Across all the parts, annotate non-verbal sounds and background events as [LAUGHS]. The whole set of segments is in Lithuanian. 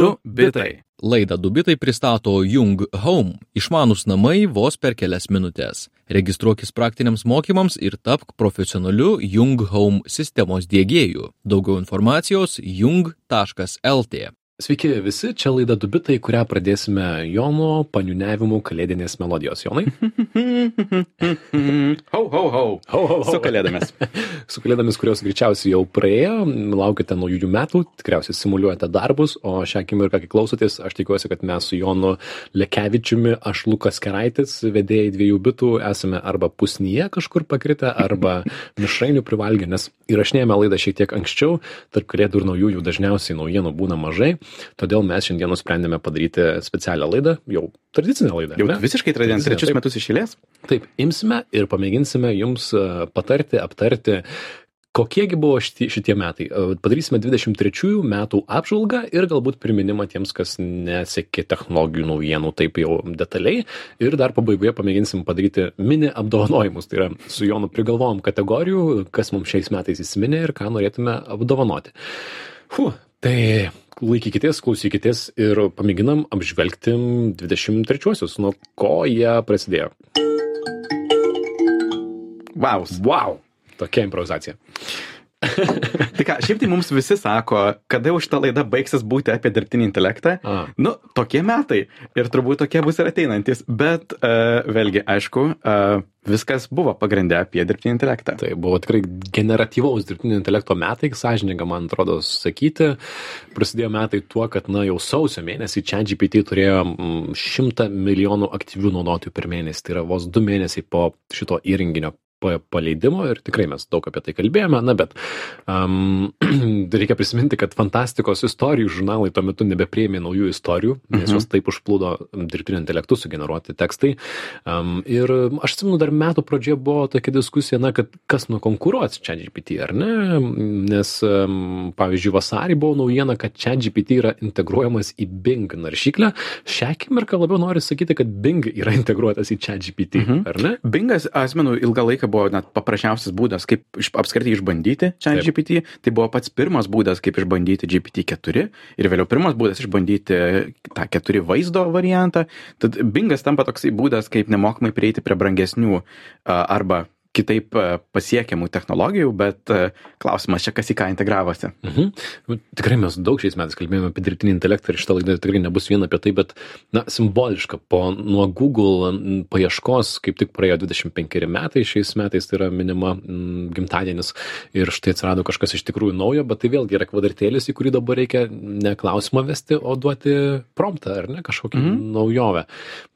Du bitai. Laidą Dubitai pristato Jung Home - išmanus namai vos per kelias minutės. Registruokis praktiniams mokymams ir tapk profesionaliu Jung Home sistemos dėgėjų. Daugiau informacijos jung.lt. Sveiki visi, čia laida Dubitai, kurią pradėsime Jono paniuniavimų kalėdinės melodijos. Jonai? Ho, ho, ho. Ho, ho, ho. Su kalėdomis. [LAUGHS] Su kalėdomis, kurios greičiausiai jau praėjo, laukite naujųjų metų, tikriausiai simuliuojate darbus, o šią akimirką, kai klausotės, aš tikiuosi, kad mes su Jonu Lekevičiumi, aš Lukas Keraitis, vedėjai dviejų bitų, esame arba pusnyje kažkur pakritę, arba [LAUGHS] mišrainių privalgę, nes įrašinėjame laidą šiek tiek anksčiau, tarp kalėdų ir naujųjų dažniausiai naujienų būna mažai, todėl mes šiandien nusprendėme padaryti specialią laidą, jau tradicinę laidą. Jau ne? visiškai Tradicinė, trečius taip. metus išėlės. Taip, imsime ir pamėginsime jums e, patarti, aptarti, kokiegi buvo šitie, šitie metai. E, Padarysime 23 metų apžvalgą ir galbūt priminimą tiems, kas nesekė technologijų naujienų taip jau detaliai. Ir dar pabaigoje pamėginsim padaryti mini apdovanojimus. Tai yra su Jonu prigalvojom kategorijų, kas mums šiais metais įsiminė ir ką norėtume apdovanoti. Hu, tai laikykitės, klausykitės ir pamėginam apžvelgti 23-uosius, nuo ko jie prasidėjo. Wow. Wow, tokia improvizacija. [LAUGHS] Tai ką, šiaip tai mums visi sako, kada jau šitą laidą baigsis būti apie dirbtinį intelektą. A. Nu, tokie metai. Ir turbūt tokie bus ir ateinantis. Bet uh, vėlgi, aišku, uh, viskas buvo pagrindę apie dirbtinį intelektą. Tai buvo tikrai generatyvaus dirbtinio intelekto metai, sąžininga man atrodo sakyti. Prasidėjo metai tuo, kad na jau sausio mėnesį čia GPT turėjo mm, 100 milijonų aktyvių naudotojų per mėnesį. Tai yra vos du mėnesiai po šito įrenginio paleidimo ir tikrai mes daug apie tai kalbėjome, na bet um, [CLEARS THROAT] reikia prisiminti, kad fantastikos istorijų žurnalai tuo metu nebeprieimė naujų istorijų, nes Mhm. juos taip užplūdo dirbtinio intelektu sugeneruoti tekstai. Um, ir aš atsimenu, dar metų pradžioje buvo tokia diskusija, na, kad kas nukonkuruos čia GPT, ar ne? Nes, um, pavyzdžiui, vasarį buvo naujiena, kad čia GPT yra integruojamas į Bing naršyklę. Šią akimirką labiau noriu sakyti, kad Bing yra integruotas į čia GPT, Mhm. ar ne? Bingas, asmenų, ilgą laiką buvo net paprasčiausias būdas, kaip iš, apskritai išbandyti čia Taip. GPT. Tai buvo pats pirmas būdas, kaip išbandyti GPT-4 ir vėliau pirmas būdas išbandyti tą 4 vaizdo variantą. Tad Bingas tampa toksai būdas, kaip nemokamai prieiti prie brangesnių arba kitaip a, pasiekiamų technologijų, bet a, klausimas čia kas į ką integravosi. Mhm. Nu, Tikrai mes daug šiais metais kalbėjome apie dirbtinį intelektą ir šitą laidą tikrai nebus viena apie tai, bet, na, simboliška, po nuo Google paieškos kaip tik praėjo 25 metai, šiais metais tai yra minima m, gimtadienis ir štai atsirado kažkas iš tikrųjų naujo, bet tai vėlgi yra kvadratėlis, į kurį dabar reikia ne klausimą vesti, o duoti promptą ar ne kažkokią mhm. naujovę.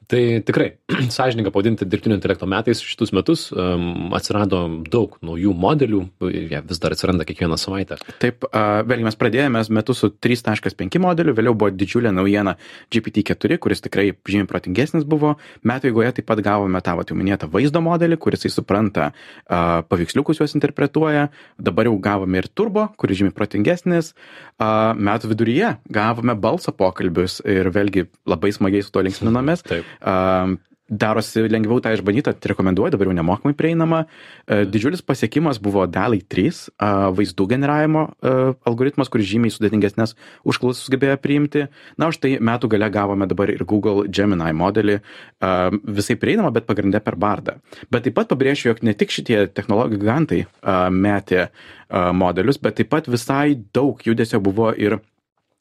Tai tikrai, [CLEARS THROAT] sąžininkai pavadinti dirbtinio intelekto metais šitus metus um, atsirado daug naujų modelių, jie vis dar atsiranda kiekvieną savaitę. Taip, a, vėlgi mes pradėjome metus su 3.5 modeliu, vėliau buvo didžiulė naujiena GPT-4, kuris tikrai žymiai protingesnis buvo. Metų eigoje taip pat gavome tą, jau minėtą vaizdo modelį, kuris jis supranta a, paveiksliukus juos interpretuoja. Dabar jau gavome ir turbo, kuris žymiai protingesnis. A, metų viduryje gavome balso pokalbius ir vėlgi labai smagiai su to linksminomės. Taip. Darosi lengviau tą išbandyti, rekomenduoju, dabar jau nemokamai prieinama. E, Didžiulis pasiekimas buvo DALI 3 a, vaizdų generavimo a, algoritmas, kuris žymiai sudėtingesnės užklausas sugebėjo priimti. Na, už tai metų gale gavome dabar ir Google Gemini modelį, visai prieinama, bet pagrindė per bardą. Bet taip pat pabrėšiu, jog ne tik šitie technologijų gigantai metė modelius, bet taip pat visai daug judesio buvo ir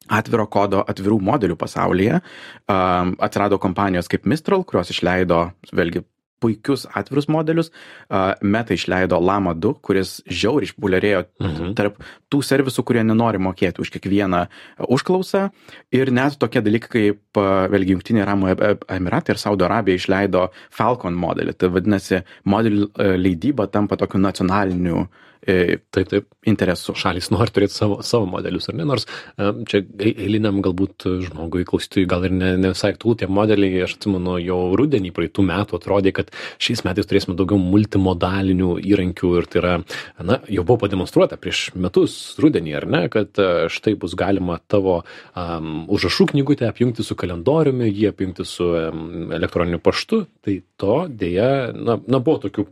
atviro kodo atvirų modelių pasaulyje. Um, atsirado kompanijos kaip Mistral, kurios išleido vėlgi puikius atvirus modelius. Uh, Meta išleido Lama 2, kuris žiauriai išpopuliarėjo Mhm. tarp tų servisų, kurie nenori mokėti už kiekvieną užklausą. Ir net tokie dalykai kaip uh, vėlgi Junktinė Ramų Emiratai ir Saudo Arabija išleido Falcon modelį. Tai vadinasi, modelių uh, leidyba tampa tokiu nacionaliniu e, Taip, taip. interesu. Šalis [LAUGHS] nori turėti savo, savo modelius, ar ne? Nors em, čia ei- eiliniam galbūt žmogui, klausytojui, gal ir ne, ne visai aktualu tie modeliai, aš atsimenu, jau rudenį praeitų metų atrodė, kad šiais metais turėsime daugiau multimodalinių įrankių ir tai yra, na, jau buvo pademonstruota prieš metus rudenį, ar ne, kad e, štai bus galima tavo um, užrašų knygutę apjungti su kalendoriumi, jį apjungti su um, elektroniniu paštu, tai to dėja, na, na buvo tokių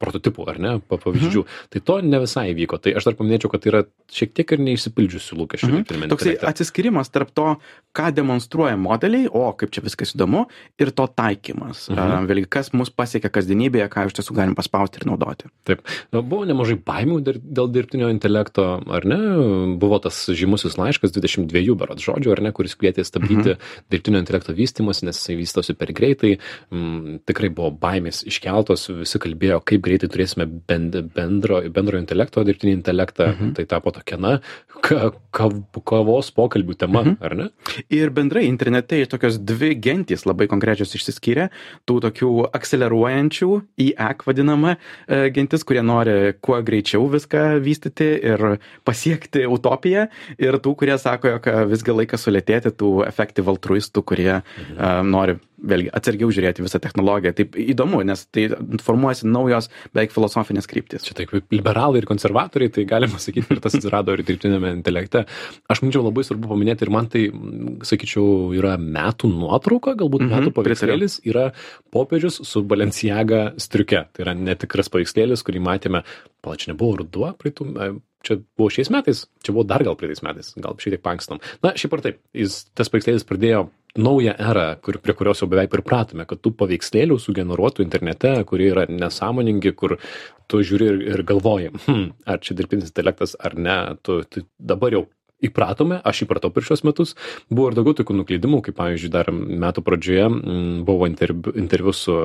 prototipų, ar ne, pa- pavyzdžių. Tai to ne visai įvyko. Tai aš dar paminėčiau, kad tai yra šiek tiek ir neišsipildžiusių lūkesčių. Mhm. dirbtiniame Toksai intelekte. atsiskirimas tarp to, ką demonstruoja modeliai, o kaip čia viskas įdomu, ir to taikymas. Mhm. Mhm. Vėlgi, kas mus pasiekia kasdienybėje, ką iš tiesų galim paspausti ir naudoti. Taip. Buvo nemažai baimių dėl dirbtinio intelekto, ar ne? Buvo tas žymusis laiškas 22 berot žodžių, ar ne, kuris kvietė stabdyti mhm. dirbtinio intelekto vystimas, nes jisai vystosi per greitai. Mm, tikrai buvo baimės iškeltos, visi kalbėjo, kaip greitai turėsime bend, bendro, bendro intelekto, dirbtinį intelektą. Mhm. Tai tapo tokia, na, ka, ka, kavos pokalbių tema, mhm. ar ne? Ir bendrai internete tokios dvi gentys labai konkrečios išsiskyrė, tų tokių akceleruojančių į ek vadinamą e, gentis, kurie nori kuo greičiau viską vystyti ir pasiekti utopiją, ir tų, kurie sako, jog visgi laikas sulėtėti, tų efektyv altruistų, kurie mhm. e, nori vėlgi atsargiau žiūrėti visą technologiją. Taip įdomu, nes tai formuojasi naujos beveik filosofinės kryptis. Čia taip, kaip liberalai ir konservatoriai, tai galima sakyti, ir tas atsirado ir dirbtinėme intelekte. Aš manyčiau labai svarbu paminėti ir man tai, mm, sakyčiau, yra metų nuotrauka, galbūt Mhm, metų paveikslėlis, yra popiežius su Balenciaga striuke. Tai yra netikras paveikslėlis, kurį matėme, pala čia nebuvo ruduo, praeitų, čia buvo šiais metais, čia buvo dar gal praeitais metais, gal šiek tiek pankstam. Na, šiaip ar taip, jis, tas paveikslėlis pradėjo naują erą, kur, prie kurios jau beveik pripratome, kad tų paveikslėlių sugeneruotų internete, kurie yra nesąmoningi, kur tu žiūri ir, ir galvoji, hm, ar čia dirbtinis intelektas ar ne, tu, tu dabar jau įpratome, aš įpratau per šios metus, buvo ir daugiau tokių nuklydimų, kaip pavyzdžiui, dar metų pradžioje m, buvo interviu, interviu su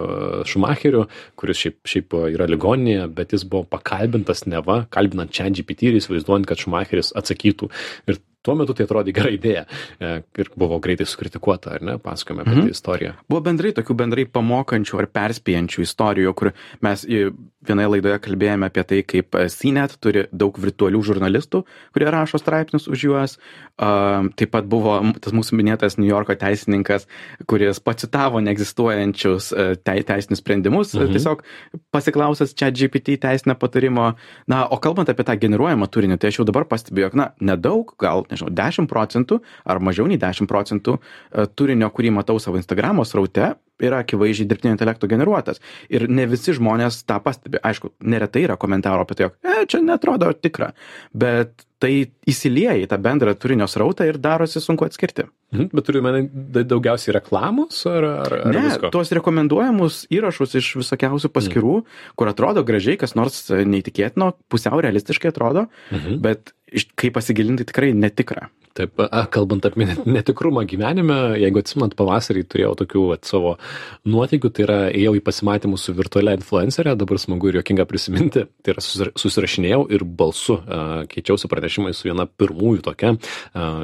Šumacheriu, kuris šiaip, šiaip yra ligoninėje, bet jis buvo pakalbintas neva, kalbinant čia GPT ir įsivaizduojant, kad Šumacheris atsakytų. Ir tuo metu tai atrodė gera idėja e, ir buvo greitai sukritikuota, ar ne, pasakojame apie Mhm. tai istoriją. Buvo bendrai tokių bendrai pamokančių ar perspėjančių istorijų, kur mes vienoje laidoje kalbėjome apie tai, kaip e, CNET turi daug virtualių žurnalistų, kurie rašo straipsnius už juos. Taip pat buvo tas mūsų minėtas New Yorko teisininkas, kuris pacitavo neegzistuojančius e, tei- teisinius sprendimus, Mhm. tiesiog pasiklausęs čia GPT teisinio patarimo. Na, o kalbant apie tą generuojamą turinį, tai aš jau dabar pastebiu, jog, na, nedaug, gal, nežinau, 10 procentų ar mažiau nei 10 procentų e, turinio, kurį matau savo Instagramo sraute, yra akivaizdžiai dirbtinio intelekto generuotas. Ir ne visi žmonės tą pastebi. Aišku, neretai yra komentarų apie tai, jog, e, čia netrodo tikra. Bet tai įsilieja į tą bendrą turinio srautą ir darosi sunku atskirti. Mhm, bet turiu menį da- daugiausiai reklamos ar, ar, ar Ne, visko? tuos rekomenduojamus įrašus iš visokiausių paskirų, mm. kur atrodo gražiai, kas nors e, neįtikėtino, pusiau realistiškai atrodo, Mhm. bet iš- kai pasigilinti tikrai netikra. Taip, kalbant apie net- netikrumą gyvenime, jeigu atsimenat, pavasarį turėjau tokių vat, savo nuotykių, tai yra ėjau į pasimatymus su virtualia influencerė, dabar smagu ir jokinga prisiminti, tai yra susira- susirašinėjau ir balsu keičiausi pranešimai su viena pirmųjų tokia,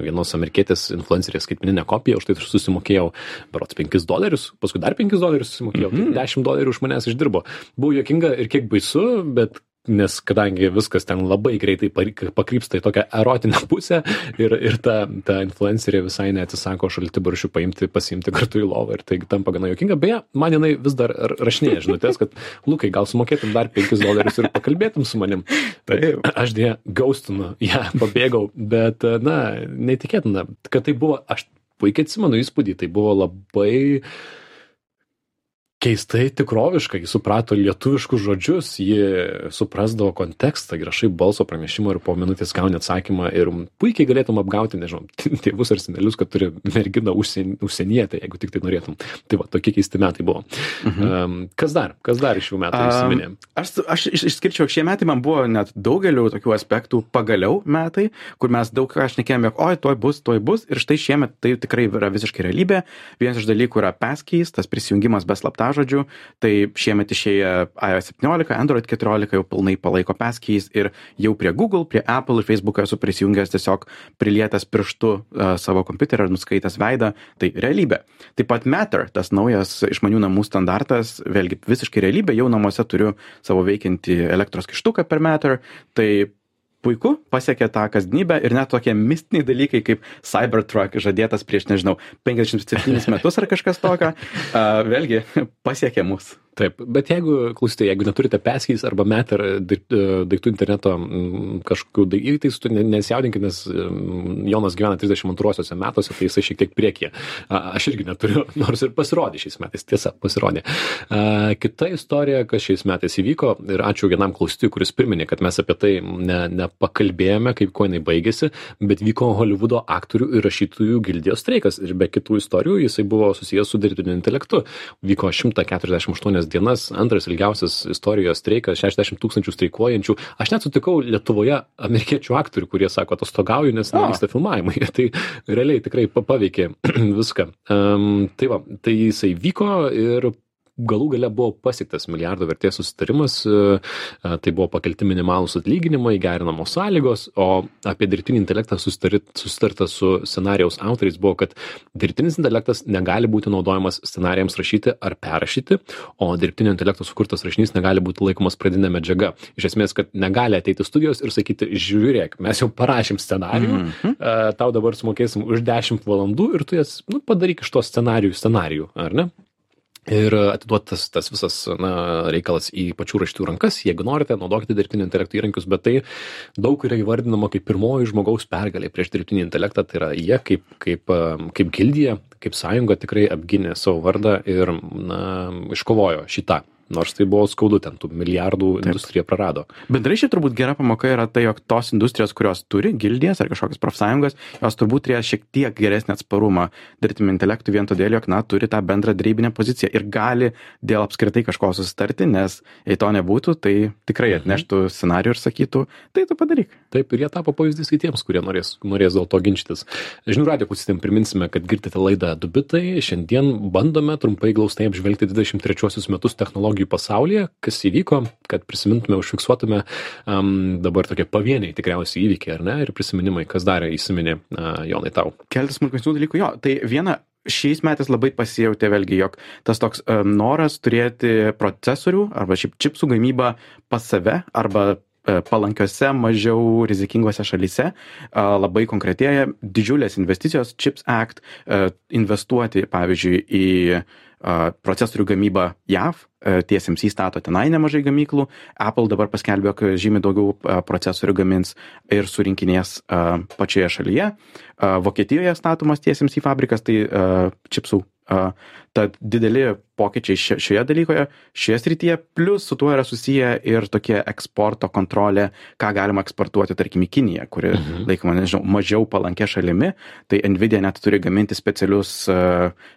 vienos amerikietės influencerės skaitmeninė kopija, už tai susimokėjau berots 5 dolerius, paskui dar 5 dolerius susimokėjau, mm -hmm. tai 10 dolerių už manęs išdirbo. Buvo jokinga ir kiek baisu, bet nes kadangi viskas ten labai greitai pakrypsta į tokią erotinę [LAUGHS] pusę ir, ir ta, ta influencerė visai neatsisako šaltibaršių paimti, pasiimti kartu į lovą ir tai tampa gana jokinga. Beje, man jinai vis dar rašinėja žinutės, kad Lukai, gal sumokėtum dar 5 dolerius ir pakalbėtum su manim. Taip. Aš dėja gaustinu, ją pabėgau, bet, na, neįtikėtina, kad tai buvo, aš puikiai atsimenu įspūdį, tai buvo labai keistai tikroviška, ji suprato lietuviškus žodžius, ji suprasdavo kontekstą, įrašai balso pranešimą ir po minutės gauni atsakymą ir puikiai galėtum apgauti, nežinau, [LAUGHS] tėvus ar senelius, kad turi merginą užsien, užsienietę, jeigu tik tai norėtum. Tai va, tokie keisti metai buvo. Mhm. Um, kas dar? Kas dar iš šių metų? Um, aš, aš iš- išskirčiau, šie metai man buvo net daugeliu tokių aspektų pagaliau metai, kur mes daug ką šnekėjome, jog oi, toj bus, toj bus. Ir štai šiemet tai tikrai yra visiškai realybė. Vienas iš dalykų yra passkeys, tas prisijungimas be slaptažodžių. Tai šiemet išėję iOS 17, Android 14 jau pilnai palaiko passkeys ir jau prie Google, prie Apple ir Facebook esu prisijungęs tiesiog prilietęs pirštu uh, savo kompiuterį ir nuskaitęs veidą. Tai realybė. Taip pat Matter, tas naujas išmanių namų standartas, vėlgi visiškai realybė, jau namuose turiu savo veikiantį elektros kištuką per Matter. Tai puiku, pasiekė tą kasdienybę ir net tokie mistiniai dalykai kaip Cybertruck žadėtas prieš, nežinau, 57 metus ar kažkas tokio, vėlgi pasiekė mus. Taip, bet jeigu, klausyti, jeigu neturite peskys arba meter daiktų interneto mm, kažkokių įvykiais, tai nesijaudinkit, nes mm, Jonas gyvena 32 metuose, tai jisai šiek tiek priekyje. Aš irgi neturiu, [LAUGHS] nors ir pasirodė šiais metais, tiesa, pasirodė. Kita istorija, kas šiais metais įvyko, ir ačiū vienam klausytojui, kuris priminė, kad mes apie tai ne, nepakalbėjome, kaip ko jinai baigėsi, bet vyko Hollywoodo aktorių ir rašytojų gildijos streikas ir be kitų istorijų jisai buvo susijęs su dirbtiniu intelektu. Vyko 148 septynias dienas antras ilgiausias istorijos streikas šešiasdešimt tūkstančių streikuojančių. Aš net sutikau lietuvoje amerikiečių aktorių kurie sako atostogauju nes nevyksta filmavimai. [LAUGHS] Tai realiai tikrai pa paveikė [CLEARS THROAT] viską. Um, tai va tai jisai vyko ir galų gale buvo pasiektas milijardo vertės susitarimas, e, e, tai buvo pakelti minimalūs atlyginimai, gerinamos sąlygos, o apie dirbtinį intelektą susitarta su scenarijaus autoriais buvo, kad dirbtinis intelektas negali būti naudojamas scenarijams rašyti ar perrašyti, o dirbtinio intelekto sukurtas rašinys negali būti laikomas pradinė medžiaga. Iš esmės, kad negali ateiti studijos ir sakyti, žiūrėk, mes jau parašėm scenarijų, mm -hmm. tau dabar sumokėsim už 10 valandų ir tu jas nu, padaryk iš to scenarijų scenarijų, ar ne? Ir atiduotas tas visas na reikalas į pačių rašytojų rankas jeigu norite naudokite dirbtinio intelekto įrankius bet tai daug yra įvardinama kaip pirmoji žmogaus pergalė prieš dirbtinį intelektą tai yra jie kaip kaip kaip gildija kaip sąjunga tikrai apgynė savo vardą ir na iškovojo šį tą nors tai buvo skaudu, ten tų milijardų Taip. industrija prarado. Bendrai šiaip turbūt gera pamoka yra tai, jog tos industrijos, kurios turi gildijas ar kažkokias profsąjungas, jos turbūt turėjo šiek tiek geresnį atsparumą dirbtiniam intelektui vien todėl, jog, na, turi tą bendrą darybinę poziciją ir gali dėl apskritai kažko susitarti, nes jei to nebūtų, tai tikrai mhm. atneštų scenarių ir sakytų, tai tu padaryk. Taip, ir jie tapo pavyzdys kitiems, kurie norės, norės dėl to ginčytis. Žinių radio klausytėm priminsime, kad girdite laidą Dubitai. Šiandien bandome trumpai glaustai apžvelgti 23 metus technologijų pasaulyje, kas įvyko, kad prisimintume, užfiksuotume um, dabar tokie pavieniai tikriausiai įvykiai, ar ne, ir prisiminimai, kas darė įsiminė uh, Jonai tau. Keletas smulkesnių dalykų, jo, tai viena šiais metais labai pasijautė vėlgi, jog tas toks um, noras turėti procesorių arba šiaip čipsų gamybą pas save arba palankiose, mažiau rizikingose šalyse labai konkretėja didžiulės investicijos, CHIPS Act, e, investuoti, pavyzdžiui, į procesorių gamybą JAV, TSMC stato tenai nemažai gamyklų, Apple dabar paskelbė, kad žymiai daugiau procesorių gamins ir surinkinės pačioje šalyje. Vokietijoje statomas TSMC fabrikas, tai čipsų Tad dideli pokyčiai šioje dalykoje, šioje srityje, plus su tuo yra susiję ir tokie eksporto kontrolė, ką galima eksportuoti, tarkim, į Kiniją, kuri mhm. laikoma, nežinau, mažiau palankia šalimi, tai Nvidia net turi gaminti specialius,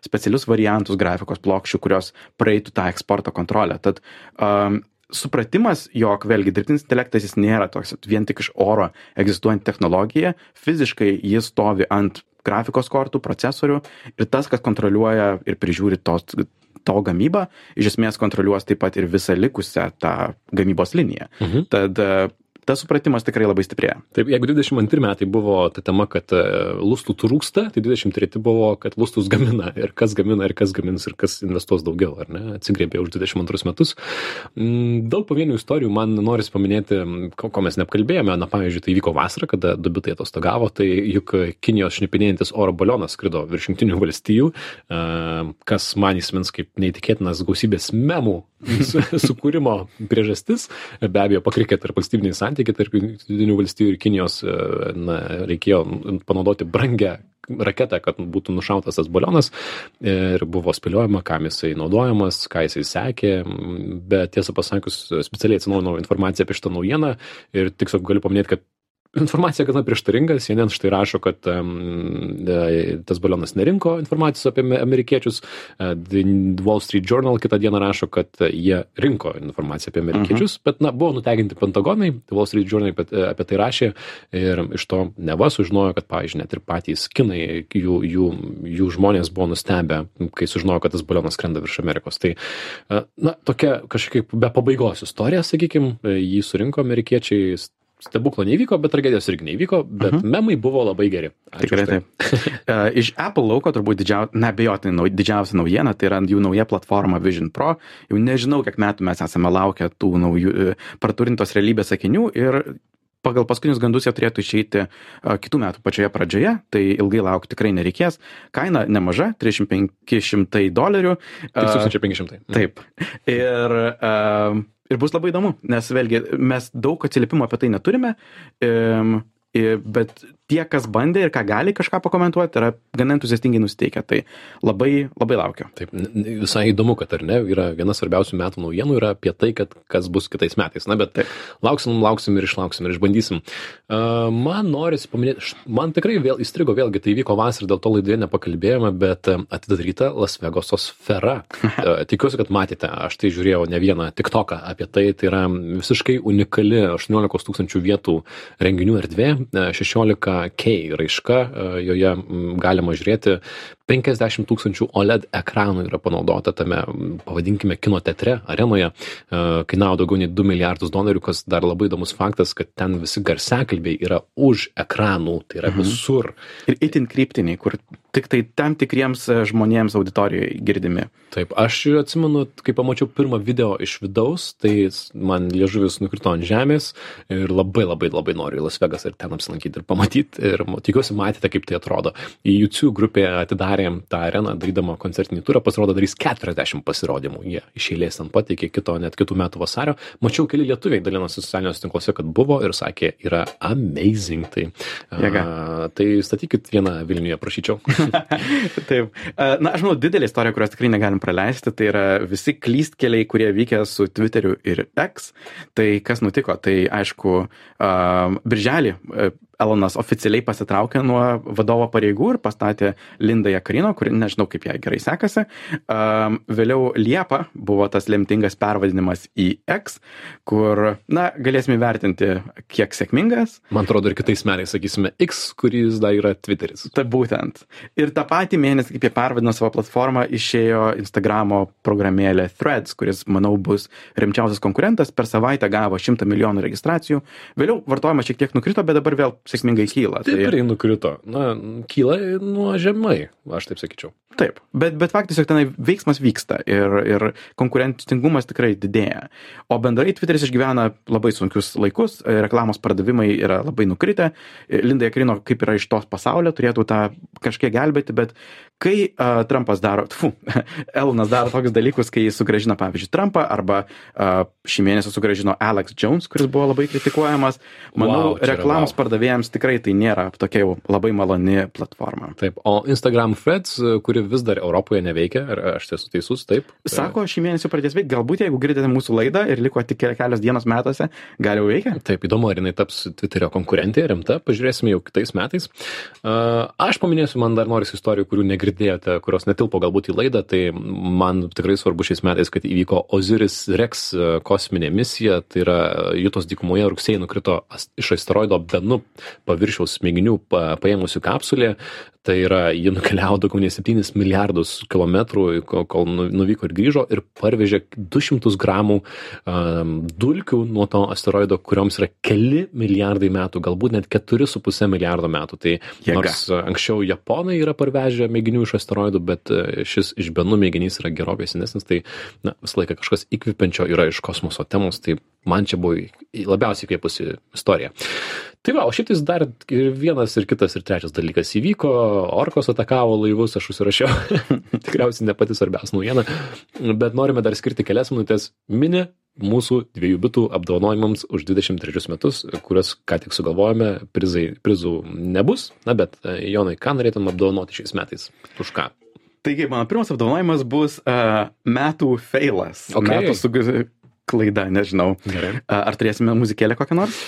specialius variantus grafikos plokščių, kurios praeitų tą eksporto kontrolę. Tad um, supratimas, jog vėlgi dirbtinis intelektas jis nėra toks vien tik iš oro egzistuojanti technologija, fiziškai jis stovi ant grafikos kortų, procesorių ir tas, kas kontroliuoja ir prižiūri tos to gamybą, iš esmės kontroliuos taip pat ir visą likusią tą gamybos liniją. Mhm. Tad tas supratimas tikrai labai stiprėja. Taip, jeigu 22 metai buvo ta tema, kad e, lustų trūksta, tai 23 buvo, kad lustus gamina ir kas gamina ir kas gamins ir kas investuos daugiau, ar ne, atsigrėbė už 22 metus. Mm, daug pavienių istorijų man noris paminėti, ko, ko mes neapkalbėjome, na pavyzdžiui, tai vyko vasarą, kada dubitai atostogavo, tai juk Kinijos šnipinėjantis oro balionas skrido virš jungtinių valstijų, e, kas man įsimins kaip neįtikėtinas gausybės memų [LAUGHS] sukūrimo priežastis, be abejo, pakrikė tarp valstybiniai santykiai tarp Junktinių valstybių ir Kinijos, e, na, reikėjo panaudoti brangę raketą, kad būtų nušautas tas balionas ir buvo spėliojama, kam jisai naudojamas, ką jisai sekė, bet tiesą pasakius, specialiai atsinaujinau informaciją apie šitą naujieną ir tiesiog galiu paminėti, kad informacija gana prieštaringa. Cnn štai rašo kad e, tas balionas nerinko informacijos apie amerikiečius. E, The Wall Street Journal kitą dieną rašo kad jie rinko informaciją apie amerikiečius mhm. bet na buvo nutekinti pentagonai. The Wall Street Journal apie, apie tai rašė ir iš to neva sužinojo kad pavyzdžiui net ir patys kinai jų jų jų žmonės buvo nustebę kai sužinojo kad tas balionas skrenda virš amerikos. Tai e, na tokia kažkaip be pabaigos istorija sakykim. Jį surinko amerikiečiai stebuklo neįvyko, bet tragedijos irgi neįvyko, bet uh mhm. -huh. memai buvo labai geri. Ačiū Tikrai tai. taip. uh, [LAUGHS] iš Apple lauko turbūt didžiausia, nebejotinai nau, didžiausia naujiena, tai yra jų nauja platforma Vision Pro. Jau nežinau, kiek metų mes esame laukę tų naujų uh, praturintos realybės akinių ir pagal paskutinius gandus jie turėtų išeiti a, kitų metų pačioje pradžioje, tai ilgai laukti tikrai nereikės. Kaina nemaža - 3500 dolerių. A, 3500. Taip. Ir, a, ir bus labai įdomu, nes vėlgi mes daug atsiliepimų apie tai neturime, bet tie, kas bandė ir ką gali kažką pakomentuoti, yra gana entuziastingai nusiteikę. Tai labai, labai laukiu. Taip, visai įdomu, kad ar ne, yra viena svarbiausių metų naujienų yra apie tai, kad kas bus kitais metais. Na, bet Taip. lauksim, lauksim ir išlauksim ir išbandysim. Uh, man norisi paminėti, man tikrai vėl įstrigo, vėlgi tai vyko vasarą, dėl to laidoje nepakalbėjome, bet e, atidaryta Las Vegaso sfera. uh, [LAUGHS] tikiuosi, kad matėte, aš tai žiūrėjau ne vieną tik toką apie tai, tai yra visiškai unikali 18 tūkstančių vietų renginių erdvė, e, 16 K raiška, e, joje galima žiūrėti 50 tūkstančių OLED ekranų yra panaudota tame, pavadinkime, kino teatre, arenoje, e, kainavo daugiau nei 2 milijardus dolerių, kas dar labai įdomus faktas, kad ten visi garsekalbiai yra už ekranų, tai yra mhm. visur. Mhm. Ir itin kryptiniai, kur tik tai tam tikriems e, žmonėms auditorijoje girdimi. Taip, aš atsimenu, kai pamačiau pirmą video iš vidaus, tai man liežuvis nukrito ant žemės ir labai labai labai noriu į Las Vegas ir ten apsilankyti ir pamatyti Ir mo- tikiuosi matėte, kaip tai atrodo. YouTube grupė atidarėm tą areną, darydama koncertinį turą, pasirodo darys 40 pasirodymų. Jie iš eilės ten pateikė kito, net kitų metų vasario. Mačiau, keli lietuviai dalinosi socialiniuose tinkluose, kad buvo ir sakė, yra amazing. Tai, Jėga. a, tai statykit vieną Vilniuje, prašyčiau. [LAUGHS] Taip. Na, aš manau, didelė istorija, kurios tikrai negalim praleisti, tai yra visi klystkeliai, kurie vykę su Twitteriu ir X. Tai kas nutiko? Tai aišku, a, birželį Elonas oficialiai pasitraukė nuo vadovo pareigų ir pastatė Lindą Jakarino, kuri nežinau, kaip jai gerai sekasi. A, Vėliau Liepa buvo tas lemtingas pervadinimas į X, kur, na, galėsime įvertinti, kiek sėkmingas, Man atrodo, ir kitais metais sakysime X, kuris dar yra Twitteris. Tai būtent. Ir tą patį mėnesį, kaip jie pervadino savo platformą, išėjo Instagramo programėlė Threads, kuris, manau, bus rimčiausias konkurentas. Per savaitę gavo 100 milijonų registracijų. Vėliau vartojimas šiek tiek nukrito, bet dabar vėl sėkmingai kyla. Tai, Stipriai nukrito. Na, kyla nuo žemai, aš taip sakyčiau. taip, bet, bet faktas, jog tenai veiksmas vyksta ir, ir konkurencingumas tikrai didėja. O bendrai Twitteris išgyvena labai sunkius laikus, reklamos pardavimai yra labai nukritę. Linda Jakrino, kaip yra iš tos pasaulio, turėtų tą kažkiek gelbėti, bet kai uh, Trumpas daro, tfu, [LAUGHS] Elonas daro tokius dalykus, kai jis sugražina, pavyzdžiui, Trumpą arba uh, šį mėnesį sugražino Alex Jones, kuris buvo labai kritikuojamas, manau, Wow, reklamos wow. Pardavėjams tikrai tai nėra tokia jau labai maloni platforma. Taip, o Instagram Threads, kuri vis dar Europoje neveikia, ar aš esu teisus, taip? Sako, šį mėnesį pradės veikti. Galbūt, jeigu girdite mūsų laidą ir liko tik ke- kelios dienos metuose, gal jau veikia? Taip, įdomu, ar jinai taps Twitterio konkurentė, rimta, pažiūrėsime jau kitais metais. Uh, aš paminėsiu, man dar norisi istorijų, kurių negirdėjote, kurios netilpo galbūt į laidą, tai man tikrai svarbu šiais metais, kad įvyko Osiris Rex uh, kosminė misija, tai yra Jutos dykumoje rugsėjai nukrito iš asteroido Benu paviršiaus mėginių pa, paėmusių kapsulė. Tai yra, ji nukeliavo daugiau nei 7 milijardus kilometrų, kol, nu- nuvyko ir grįžo ir parvežė 200 gramų um, dulkių nuo to asteroido, kurioms yra keli milijardai metų, galbūt net 4,5 milijardo metų. Tai Jėga. nors uh, anksčiau Japonai yra parvežę mėginių iš asteroidų, bet uh, šis iš Benų mėginys yra gerokai senesnis, tai na, visą laiką kažkas įkvepiančio yra iš kosmoso temos, tai man čia buvo labiausiai įkvėpusi istorija. Tai va, o šiaip tais dar ir vienas ir kitas ir trečias dalykas įvyko, orkos atakavo laivus, aš užsirašiau, [LAUGHS] tikriausiai ne pati svarbiausia naujiena, bet norime dar skirti kelias minutės mini mūsų dviejų bitų apdovanojimams už 23 metus, kuriuos ką tik sugalvojome, prizai, prizų nebus, na bet e, Jonai, ką norėtum apdovanoti šiais metais? Už ką? Taigi, mano pirmas apdovanojimas bus uh, metų feilas. Ok. Metų su klaida, nežinau. Gerai. Uh, ar turėsime muzikėlę kokią nors?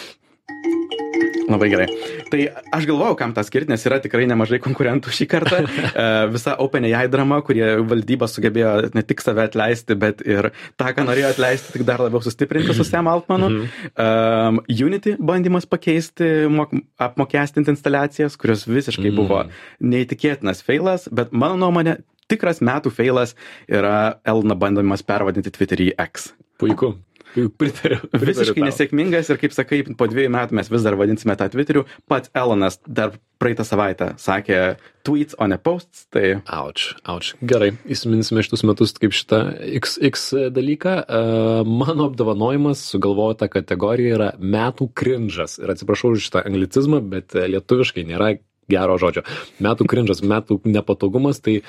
Labai gerai. Tai aš galvojau, kam tą skirti, nes yra tikrai nemažai konkurentų šį kartą. [LAUGHS] E, Visa OpenAI drama, kurie valdyba sugebėjo ne tik save atleisti, bet ir tą, ką norėjo atleisti, tik dar labiau sustiprinti su Sam Altmanu. Um, Unity bandymas pakeisti, mok, apmokestinti instaliacijas, kurios visiškai buvo neįtikėtinas feilas, bet mano nuomonė, tikras metų feilas yra Elna bandymas pervadinti Twitterį į X. Puiku. Pritariu. [LAUGHS] pritariu visiškai tau. nesėkmingas ir kaip sakai, po dviejų metų mes vis dar vadinsime tą Twitteriu. Pats Elonas dar praeitą savaitę sakė tweets, o ne posts. Tai Auč, auč. Gerai, įsiminsime šitus metus kaip šitą XX dalyką. Uh, mano apdovanojimas sugalvota kategorija yra metų krinžas. Ir atsiprašau už šitą anglicizmą, bet e, lietuviškai nėra gero žodžio. Metų krinžas, metų nepatogumas, tai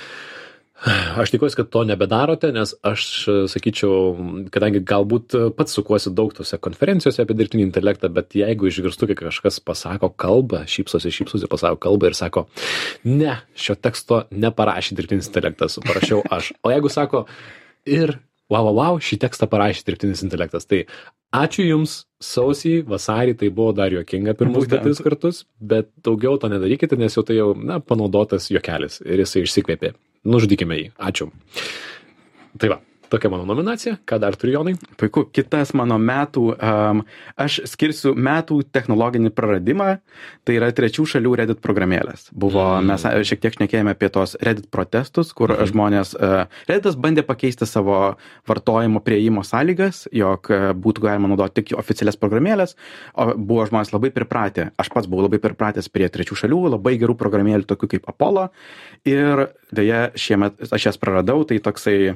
Aš tikiuosi, kad to nebedarote, nes aš sakyčiau, kadangi galbūt pats sukuosi daug tose konferencijose apie dirbtinį intelektą, bet jeigu išgirstu, kai kažkas pasako kalbą, šypsosi, šypsosi, pasako kalbą ir sako, ne, šio teksto neparašė dirbtinis intelektas, parašiau aš. O jeigu sako, ir wow, wow, wow, šį tekstą parašė dirbtinis intelektas, tai ačiū Jums, sausį, vasarį tai buvo dar juokinga pirmus keturis kartus, bet daugiau to nedarykite, nes jau tai jau, na, panaudotas juokelis ir jisai išsikvėpė. Nužudykime jį. Ačiū. Tai va, tokia mano nominacija. Ką dar turi Jonai? puiku. Kitas mano metų, um, aš skirsiu metų technologinį praradimą, tai yra trečių šalių Reddit programėlės. Buvo, Mm. mm. mes a, šiek tiek šnekėjome apie tos Reddit protestus, kur mhm. žmonės, uh, Redditas bandė pakeisti savo vartojimo prieimo sąlygas, jog uh, būtų galima naudoti tik oficialias programėlės, o buvo žmonės labai pripratę, aš pats buvau labai pripratęs prie trečių šalių, labai gerų programėlių, tokių kaip Apollo, ir dėja šiemet aš jas praradau, tai toksai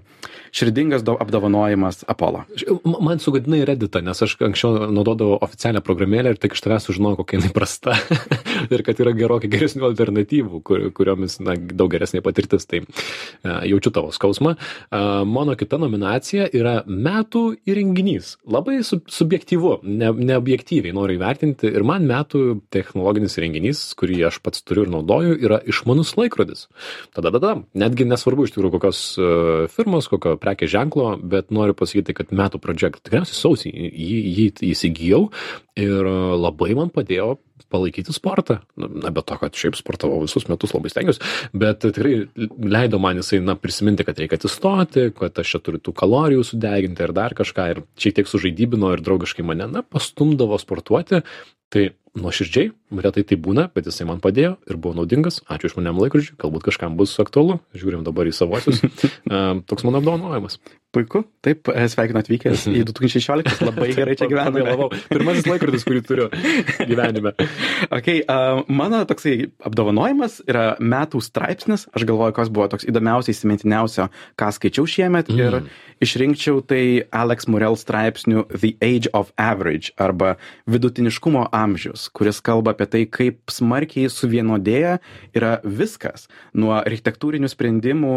širdingas do- apdovanojimas Apollo. Man sugadinai Redditą, nes aš anksčiau naudodavau oficialią programėlę ir tik iš tavęs sužinojau, kokia jinai prasta [LAUGHS] ir kad yra gerokai geresnių alternatyvų, kur, kuriomis na, daug geresnė patirtis. Tai uh, jaučiu tavo skausmą. Uh, mano kita nominacija yra metų įrenginys. Labai sub subjektyvu, ne, neobjektyviai noriu įvertinti. Ir man metų technologinis įrenginys, kurį aš pats turiu ir naudoju, yra išmanus laikrodis. Tada, tada, netgi nesvarbu iš tikrųjų kokios uh, firmos, kokio prekės ženklo, bet noriu pasakyti, kad metų pradžia, tikriausiai sausį jį, jį įsigijau ir labai man padėjo palaikyti sportą. Na, be to, kad šiaip sportavau visus metus labai stengiuosi, bet tikrai leido man jisai, na, prisiminti, kad reikia atsistoti, kad aš čia turiu tų kalorijų sudeginti ir dar kažką ir šiek tiek sužaidybino ir draugiškai mane, na, pastumdavo sportuoti. Tai nuoširdžiai, retai tai būna, bet jisai man padėjo ir buvo naudingas. Ačiū iš manęs laikrodžiui, galbūt kažkam bus aktualu. Žiūrim dabar į savosius. [LAUGHS] Toks mano apdovanojimas. Puiku, taip, e, sveikinu atvykęs į [LAUGHS] 2016, labai gerai čia. Pavėlavau. Pirmasis laikrodis, kurį turiu gyvenime. [LAUGHS] Okay, uh, mano toksai apdovanojimas yra metų straipsnis. Aš galvoju, kas buvo toks įdomiausiai, įsimintiniausio, ką skaičiau šiemet. Mm. Ir išrinkčiau tai Alex Murel straipsnių The Age of Average arba vidutiniškumo amžius, kuris kalba apie tai, kaip smarkiai suvienodėja yra viskas. Nuo architektūrinių sprendimų,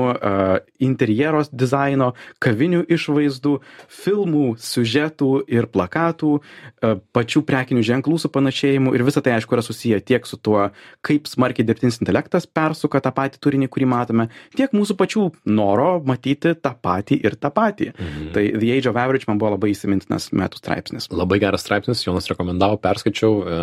interjeros dizaino, kavinių išvaizdų, filmų, siužetų ir plakatų, pačių prekinių ženklų supanašėjimų ir visa tai aišku yra susiję tiek su tuo, kaip smarkiai dirbtinis intelektas persuka tą patį turinį, kurį matome, tiek mūsų pačių noro matyti tą patį ir tą patį. Mhm. Tai The Age of Average man buvo labai įsimintinas metų straipsnis. Labai geras straipsnis, Jonas rekomendavo, perskaičiau, e,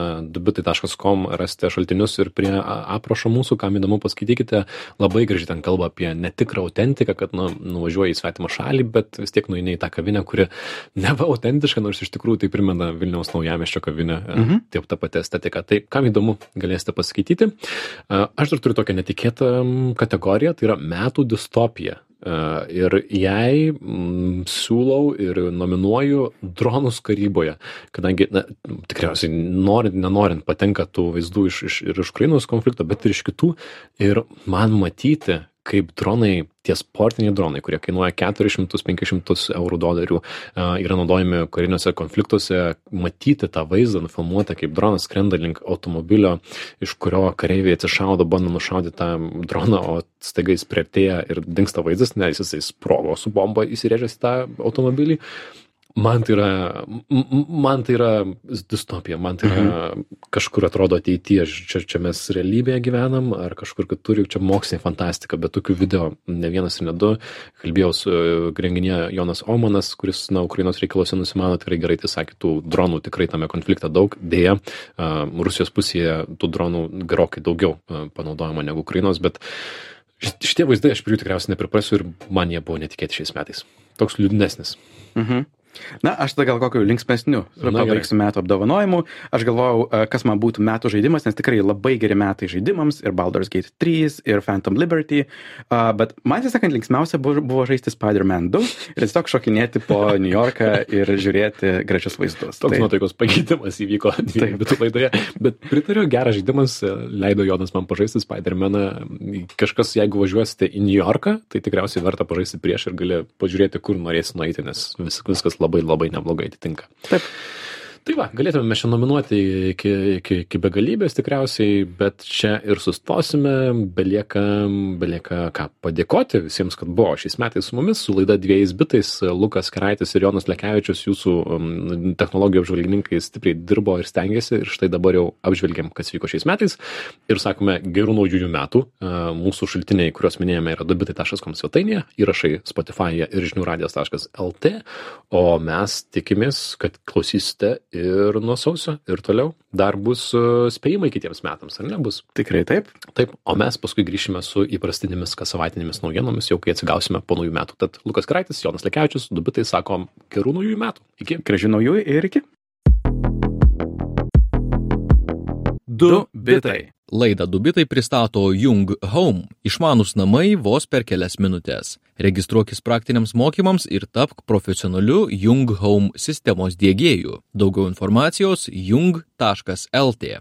debitai.com rasite šaltinius ir prie aprašo mūsų, kam įdomu paskaitykite, labai gražiai ten kalba apie netikrą autentiką, kad nu, nuvažiuoji į svetimą šalį, bet vis tiek nueini į tą kavinę, kuri neva autentiška, nors iš tikrųjų tai primena Vilniaus naujamieščio kavinę, mhm. Mhm. taip ta pati estetika. Tai kam įdomu, galėsite paskaityti. E, Aš dar turiu tokią netikėtą kategoriją, tai yra metų distopija. E, Ir jai mm, siūlau ir nominuoju dronus karyboje, kadangi, na, tikriausiai norint, nenorint patenka tų vaizdų iš, iš, ir iš Ukrainos konflikto, bet ir iš kitų. Ir man matyti, kaip dronai, tie sportiniai dronai, kurie kainuoja 400-500 eurų dolerių, yra naudojami kariniuose konfliktuose, matyti tą vaizdą nufilmuotą, kaip dronas skrenda link automobilio, iš kurio kareiviai atsišaudo, bando nušaudyti tą droną, o staiga jis prieartėja ir dinksta vaizdas, nes jisai sprogo su bomba įsirėžęs į tą automobilį. Man tai yra, man tai yra distopija, man tai yra kažkur atrodo ateityje, čia, čia mes realybėje gyvenam, ar kažkur kitur, juk čia mokslinė fantastika, bet tokių video ne vienas ir ne du. Kalbėjau su e, renginėje Jonas Omanas, kuris, na, Ukrainos reikaluose nusimano tikrai gerai, tai sakė, tų dronų tikrai tame konflikte daug, dėja, a, Rusijos pusėje tų dronų gerokai daugiau a, panaudojama negu Ukrainos, bet šit- šitie vaizdai aš prie jų tikriausiai nepriprasiu ir man jie buvo netikėti šiais metais. Toks liūdnesnis. Mhm. Na, aš tada gal kokiu linksmesniu pabaigsiu metų apdovanojimu. Aš galvojau, e, kas man būtų metų žaidimas, nes tikrai labai geri metai žaidimams ir Baldur's Gate 3 ir Phantom Liberty. Uh, bet man tiesą sakant, linksmiausia buvo, buvo žaisti Spider-Man 2 ir tiesiog šokinėti po [LAUGHS] New Yorką ir žiūrėti gražius vaizdus. Toks Tai- nuotaikos pakeitimas įvyko [LAUGHS] dviejų bitų laidoje. Bet pritariu, geras žaidimas, e, leido Jonas man pažaisti Spider-Maną. Kažkas, jeigu važiuosite į New Yorką, tai tikriausiai verta pažaisti prieš ir gali pažiūrėti, kur norėsi nueiti, nes vis, viskas labai labai neblogai atitinka. Taip. Tai va, galėtume mes čia nominuoti iki, iki, iki begalybės tikriausiai, bet čia ir sustosime, belieka, belieka ką padėkoti visiems, kad buvo šiais metais su mumis, su laida dviejais bitais, Lukas Keraitis ir Jonas Lekevičius, jūsų um, technologijų apžvalgininkai stipriai dirbo ir stengiasi ir štai dabar jau apžvelgiam, kas vyko šiais metais. Ir sakome gerų naujųjų metų. Uh, Mūsų šaltiniai, kuriuos minėjome, yra dubitai.com svetainėje, įrašai Spotify ir žiniųradijas.lt, o mes tikimės, kad klausysite ir nuo sausio ir toliau. Dar bus uh, spėjimai kitiems metams, ar ne bus? Tikrai taip. Taip, o mes paskui grįšime su įprastinėmis kas savaitinėmis naujienomis, jau kai atsigausime po naujų metų. Tad Lukas Kraitis, Jonas Lekevičius, dubitai sakom gerų naujųjų metų. Iki. Gražių naujųjų ir iki. Du bitai. Laidą Dubitai pristato Jung Home - išmanus namai vos per kelias minutės. Registruokis praktiniams mokymams ir tapk profesionaliu Jung Home sistemos dėgėju. Daugiau informacijos jung.lt.